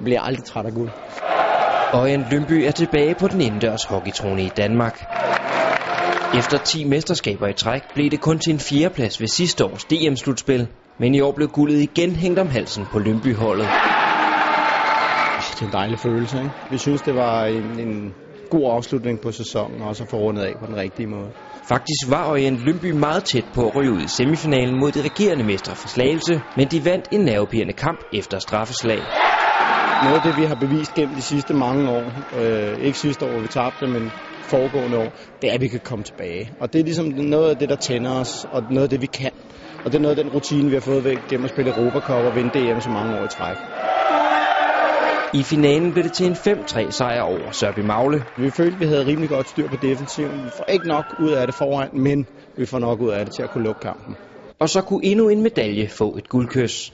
Jeg bliver aldrig træt af guld. Ørjan Lyngby er tilbage på den indendørs hockeytrone i Danmark. Efter 10 mesterskaber i træk blev det kun til en fjerdeplads ved sidste års DM-slutspil. Men i år blev guldet igen hængt om halsen på Lyngby-holdet. Det er en dejlig følelse, ikke? Vi synes, det var en, en god afslutning på sæsonen, og så få rundet af på den rigtige måde. Faktisk var Orient Lyngby meget tæt på at ryge ud i semifinalen mod de regerende mestre for Slagelse, men de vandt en nervepirrende kamp efter straffeslag. Noget af det, vi har bevist gennem de sidste mange år, øh, ikke sidste år, vi tabte, men foregående år, det er, at vi kan komme tilbage. Og det er ligesom noget af det, der tænder os, og noget af det, vi kan. Og det er noget af den rutine, vi har fået væk gennem at spille Europa Cup og vinde DM så mange år i træk. I finalen blev det til en 5-3 sejr over Sørby Magle. Vi følte, vi havde rimelig godt styr på defensiven. Vi får ikke nok ud af det foran, men vi får nok ud af det til at kunne lukke kampen. Og så kunne endnu en medalje få et guldkys.